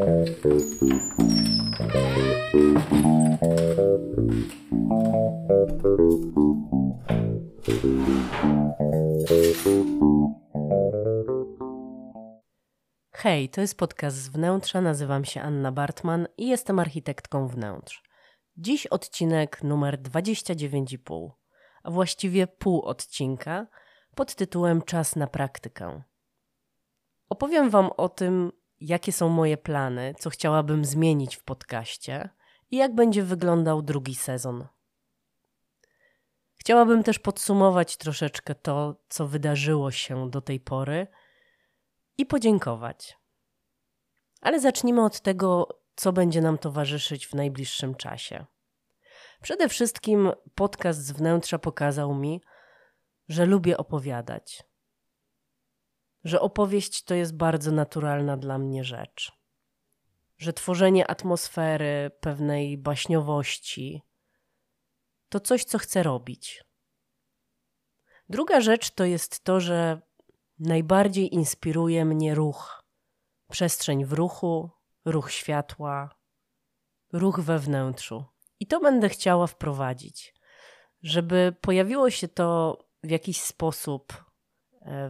Hej, to jest podcast z wnętrza. Nazywam się Anna Bartman i jestem architektką wnętrz. Dziś odcinek numer 29,5, a właściwie pół odcinka pod tytułem Czas na praktykę. Opowiem Wam o tym, jakie są moje plany, co chciałabym zmienić w podcaście i jak będzie wyglądał drugi sezon. Chciałabym też podsumować troszeczkę to, co wydarzyło się do tej pory i podziękować. Ale zacznijmy od tego, co będzie nam towarzyszyć w najbliższym czasie. Przede wszystkim podcast z wnętrza pokazał mi, że lubię opowiadać. Że opowieść to jest bardzo naturalna dla mnie rzecz. Że tworzenie atmosfery, pewnej baśniowości to coś, co chcę robić. Druga rzecz to jest to, że najbardziej inspiruje mnie ruch. Przestrzeń w ruchu, ruch światła, ruch we wnętrzu. I to będę chciała wprowadzić, żeby pojawiło się to w jakiś sposób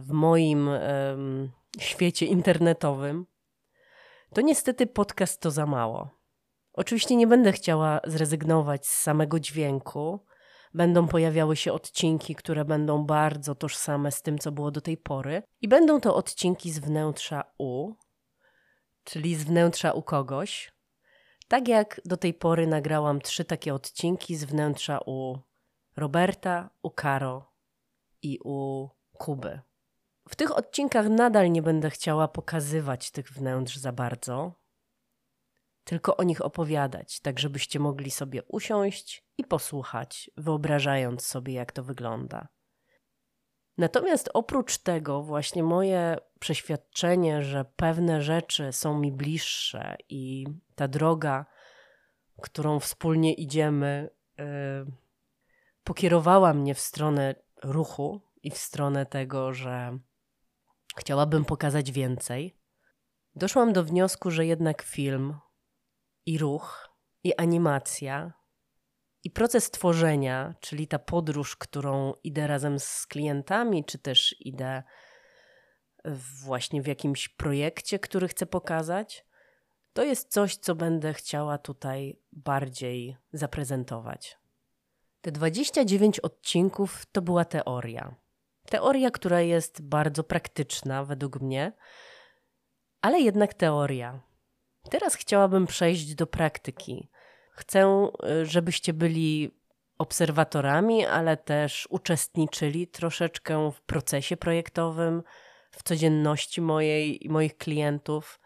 w moim świecie internetowym, to niestety podcast to za mało. Oczywiście nie będę chciała zrezygnować z samego dźwięku. Będą pojawiały się odcinki, które będą bardzo tożsame z tym, co było do tej pory, i będą to odcinki z wnętrza U, czyli z wnętrza u kogoś. Tak jak do tej pory nagrałam trzy takie odcinki z wnętrza u Roberta, u Karo i u Kuby. W tych odcinkach nadal nie będę chciała pokazywać tych wnętrz za bardzo, tylko o nich opowiadać, tak żebyście mogli sobie usiąść i posłuchać, wyobrażając sobie, jak to wygląda. Natomiast oprócz tego, właśnie moje przeświadczenie, że pewne rzeczy są mi bliższe i ta droga, którą wspólnie idziemy, yy, pokierowała mnie w stronę ruchu i w stronę tego, że chciałabym pokazać więcej, doszłam do wniosku, że jednak film i ruch i animacja i proces tworzenia, czyli ta podróż, którą idę razem z klientami, czy też idę właśnie w jakimś projekcie, który chcę pokazać, to jest coś, co będę chciała tutaj bardziej zaprezentować. Te 29 odcinków to była teoria. Teoria, która jest bardzo praktyczna według mnie, ale jednak teoria. Teraz chciałabym przejść do praktyki. Chcę, y, żebyście byli obserwatorami, ale też uczestniczyli troszeczkę w procesie projektowym, w codzienności mojej i moich klientów,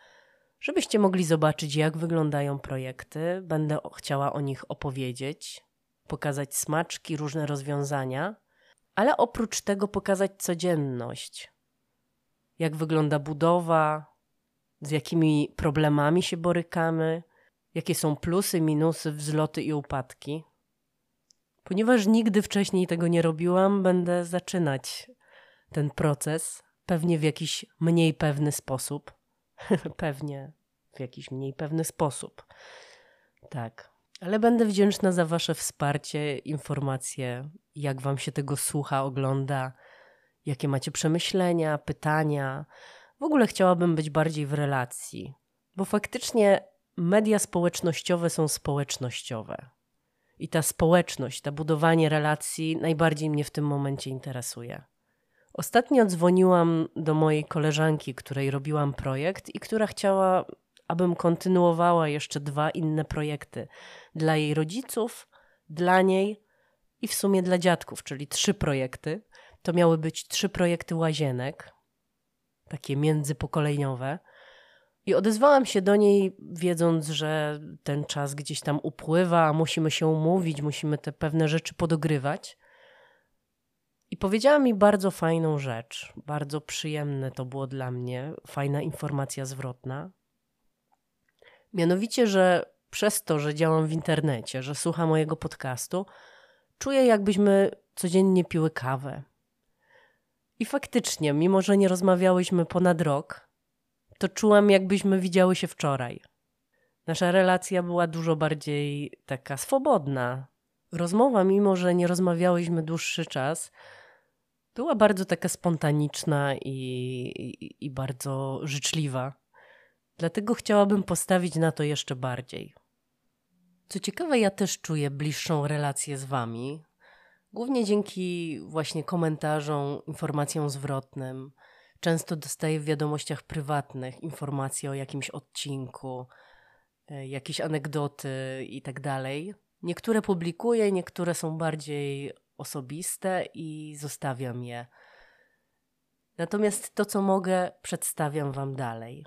żebyście mogli zobaczyć, jak wyglądają projekty. Będę chciała o nich opowiedzieć, pokazać smaczki, różne rozwiązania, ale oprócz tego pokazać codzienność. Jak wygląda budowa, z jakimi problemami się borykamy, jakie są plusy, minusy, wzloty i upadki. Ponieważ nigdy wcześniej tego nie robiłam, będę zaczynać ten proces, pewnie w jakiś mniej pewny sposób. pewnie w jakiś mniej pewny sposób. Tak. Ale będę wdzięczna za Wasze wsparcie, informacje, jak Wam się tego słucha, ogląda, jakie macie przemyślenia, pytania. W ogóle chciałabym być bardziej w relacji, bo faktycznie media społecznościowe są społecznościowe. I ta społeczność, to budowanie relacji najbardziej mnie w tym momencie interesuje. Ostatnio dzwoniłam do mojej koleżanki, której robiłam projekt i która chciała, abym kontynuowała jeszcze dwa inne projekty dla jej rodziców, dla niej i w sumie dla dziadków, czyli trzy projekty. To miały być trzy projekty łazienek, takie międzypokoleniowe. I odezwałam się do niej, wiedząc, że ten czas gdzieś tam upływa, musimy się umówić, musimy te pewne rzeczy podogrywać. I powiedziała mi bardzo fajną rzecz, bardzo przyjemne to było dla mnie, fajna informacja zwrotna. Mianowicie, że przez to, że działam w internecie, że słucha mojego podcastu, czuję, jakbyśmy codziennie piły kawę. I faktycznie, mimo że nie rozmawiałyśmy ponad rok, to czułam, jakbyśmy widziały się wczoraj. Nasza relacja była dużo bardziej taka swobodna. Rozmowa, mimo że nie rozmawiałyśmy dłuższy czas, była bardzo taka spontaniczna i, i, i bardzo życzliwa. Dlatego chciałabym postawić na to jeszcze bardziej. Co ciekawe, ja też czuję bliższą relację z Wami, głównie dzięki właśnie komentarzom, informacjom zwrotnym. Często dostaję w wiadomościach prywatnych informacje o jakimś odcinku, e, jakieś anegdoty i tak. Niektóre publikuję, niektóre są bardziej osobiste i zostawiam je. Natomiast to, co mogę, przedstawiam Wam dalej.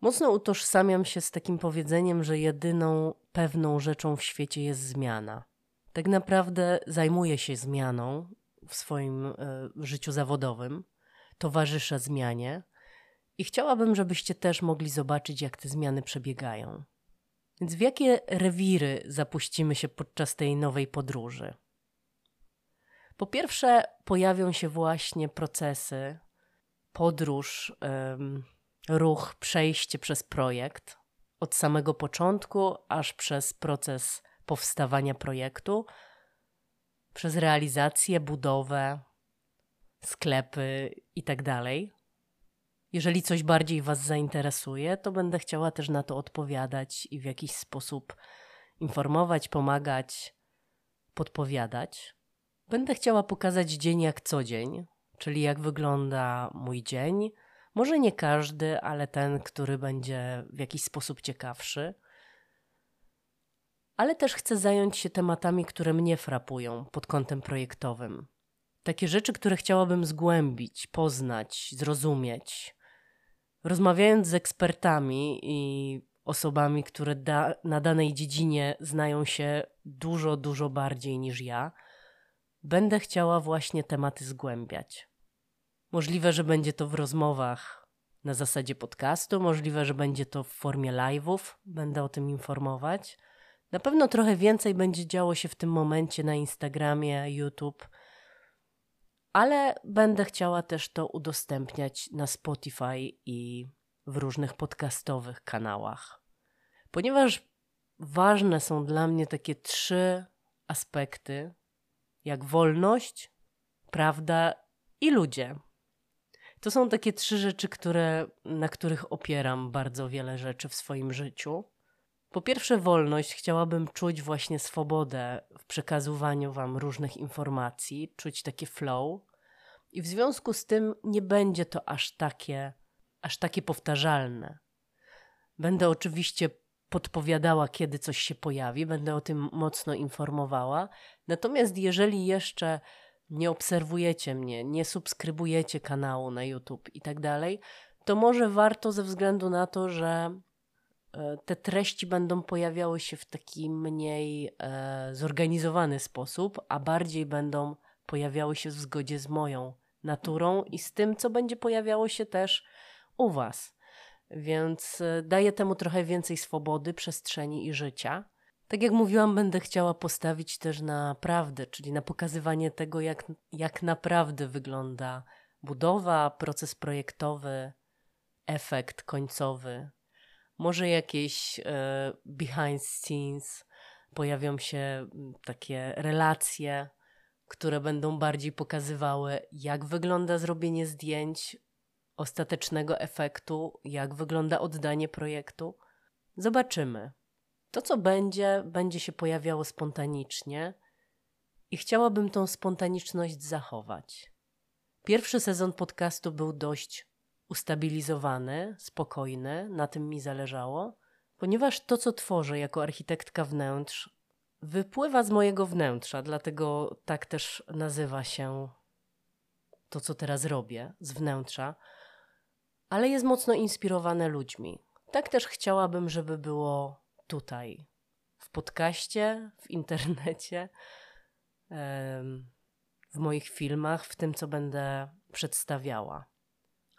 Mocno utożsamiam się z takim powiedzeniem, że jedyną pewną rzeczą w świecie jest zmiana. Tak naprawdę zajmuję się zmianą w swoim y, życiu zawodowym, towarzyszę zmianie i chciałabym, żebyście też mogli zobaczyć, jak te zmiany przebiegają. Więc w jakie rewiry zapuścimy się podczas tej nowej podróży? Po pierwsze, pojawią się właśnie procesy, podróż, ruch, przejście przez projekt od samego początku aż przez proces powstawania projektu, przez realizację, budowę, sklepy itd. Tak Jeżeli coś bardziej Was zainteresuje, to będę chciała też na to odpowiadać i w jakiś sposób informować, pomagać, podpowiadać. Będę chciała pokazać dzień jak co czyli jak wygląda mój dzień. Może nie każdy, ale ten, który będzie w jakiś sposób ciekawszy. Ale też chcę zająć się tematami, które mnie frapują pod kątem projektowym. Takie rzeczy, które chciałabym zgłębić, poznać, zrozumieć. Rozmawiając z ekspertami i osobami, które da na danej dziedzinie znają się dużo, dużo bardziej niż ja, będę chciała właśnie tematy zgłębiać. Możliwe, że będzie to w rozmowach na zasadzie podcastu, możliwe, że będzie to w formie live'ów, będę o tym informować. Na pewno trochę więcej będzie działo się w tym momencie na Instagramie, YouTube, ale będę chciała też to udostępniać na Spotify i w różnych podcastowych kanałach. Ponieważ ważne są dla mnie takie trzy aspekty, jak wolność, prawda i ludzie. To są takie trzy rzeczy, które, na których opieram bardzo wiele rzeczy w swoim życiu. Po pierwsze, wolność. Chciałabym czuć właśnie swobodę w przekazywaniu Wam różnych informacji, czuć takie flow. I w związku z tym nie będzie to aż takie, aż takie powtarzalne. Będę oczywiście podpowiadała, kiedy coś się pojawi, będę o tym mocno informowała. Natomiast jeżeli jeszcze nie obserwujecie mnie, nie subskrybujecie kanału na YouTube i tak dalej, to może warto ze względu na to, że e, te treści będą pojawiały się w taki mniej e, zorganizowany sposób, a bardziej będą pojawiały się w zgodzie z moją naturą i z tym, co będzie pojawiało się też u Was. Więc e, daję temu trochę więcej swobody, przestrzeni i życia. Tak jak mówiłam, będę chciała postawić też na prawdę, czyli na pokazywanie tego, jak, jak naprawdę wygląda budowa, proces projektowy, efekt końcowy. Może jakieś e, behind scenes, pojawią się takie relacje, które będą bardziej pokazywały, jak wygląda zrobienie zdjęć, ostatecznego efektu, jak wygląda oddanie projektu. Zobaczymy. To, co będzie, będzie się pojawiało spontanicznie i chciałabym tą spontaniczność zachować. Pierwszy sezon podcastu był dość ustabilizowany, spokojny, na tym mi zależało, ponieważ to, co tworzę jako architektka wnętrz, wypływa z mojego wnętrza, dlatego tak też nazywa się to, co teraz robię z wnętrza, ale jest mocno inspirowane ludźmi. Tak też chciałabym, żeby było tutaj, w podcaście, w internecie, w moich filmach, w tym, co będę przedstawiała.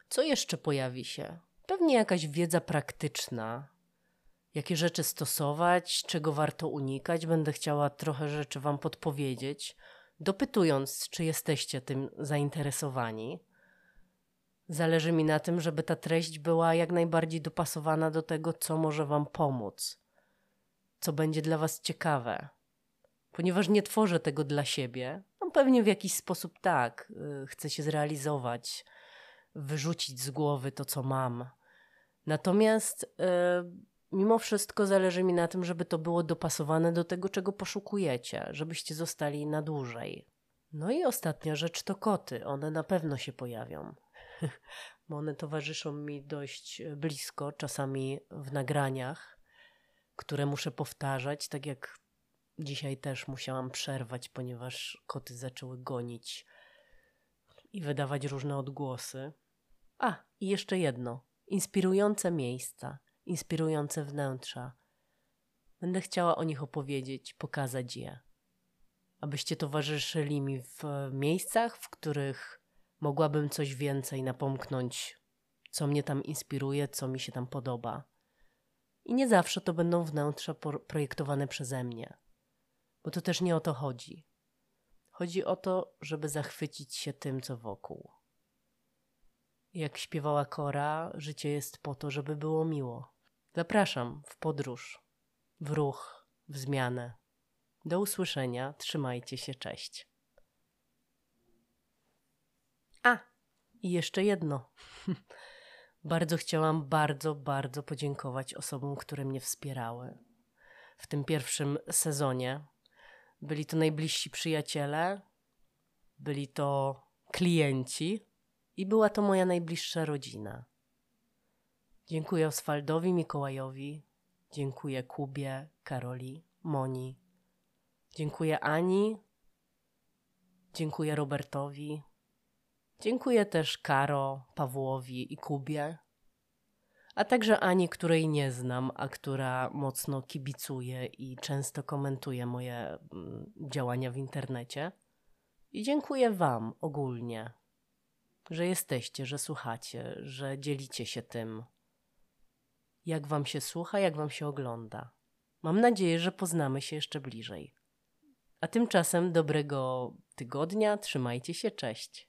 Co jeszcze pojawi się? Pewnie jakaś wiedza praktyczna, jakie rzeczy stosować, czego warto unikać. Będę chciała trochę rzeczy Wam podpowiedzieć, dopytując, czy jesteście tym zainteresowani. Zależy mi na tym, żeby ta treść była jak najbardziej dopasowana do tego, co może Wam pomóc, co będzie dla Was ciekawe. Ponieważ nie tworzę tego dla siebie, no pewnie w jakiś sposób tak, yy, chcę się zrealizować, wyrzucić z głowy to, co mam. Natomiast yy, mimo wszystko zależy mi na tym, żeby to było dopasowane do tego, czego poszukujecie, żebyście zostali na dłużej. No i ostatnia rzecz to koty. One na pewno się pojawią. Bo one towarzyszą mi dość blisko, czasami w nagraniach, które muszę powtarzać, tak jak dzisiaj też musiałam przerwać, ponieważ koty zaczęły gonić i wydawać różne odgłosy. A, i jeszcze jedno. Inspirujące miejsca, inspirujące wnętrza. Będę chciała o nich opowiedzieć, pokazać je abyście towarzyszyli mi w miejscach, w których mogłabym coś więcej napomknąć, co mnie tam inspiruje, co mi się tam podoba. I nie zawsze to będą wnętrza projektowane przeze mnie, bo to też nie o to chodzi. Chodzi o to, żeby zachwycić się tym, co wokół. Jak śpiewała Kora, życie jest po to, żeby było miło. Zapraszam w podróż, w ruch, w zmianę. Do usłyszenia, trzymajcie się, cześć. A, i jeszcze jedno. bardzo chciałam bardzo, bardzo podziękować osobom, które mnie wspierały w tym pierwszym sezonie. Byli to najbliżsi przyjaciele, byli to klienci i była to moja najbliższa rodzina. Dziękuję Oswaldowi Mikołajowi, dziękuję Kubie, Karoli, Moni, Dziękuję Ani. Dziękuję Robertowi. Dziękuję też Karo, Pawłowi i Kubie. A także Ani, której nie znam, a która mocno kibicuje i często komentuje moje mm, działania w internecie. I dziękuję Wam ogólnie, że jesteście, że słuchacie, że dzielicie się tym, jak Wam się słucha, jak Wam się ogląda. Mam nadzieję, że poznamy się jeszcze bliżej. A tymczasem dobrego tygodnia, trzymajcie się, cześć.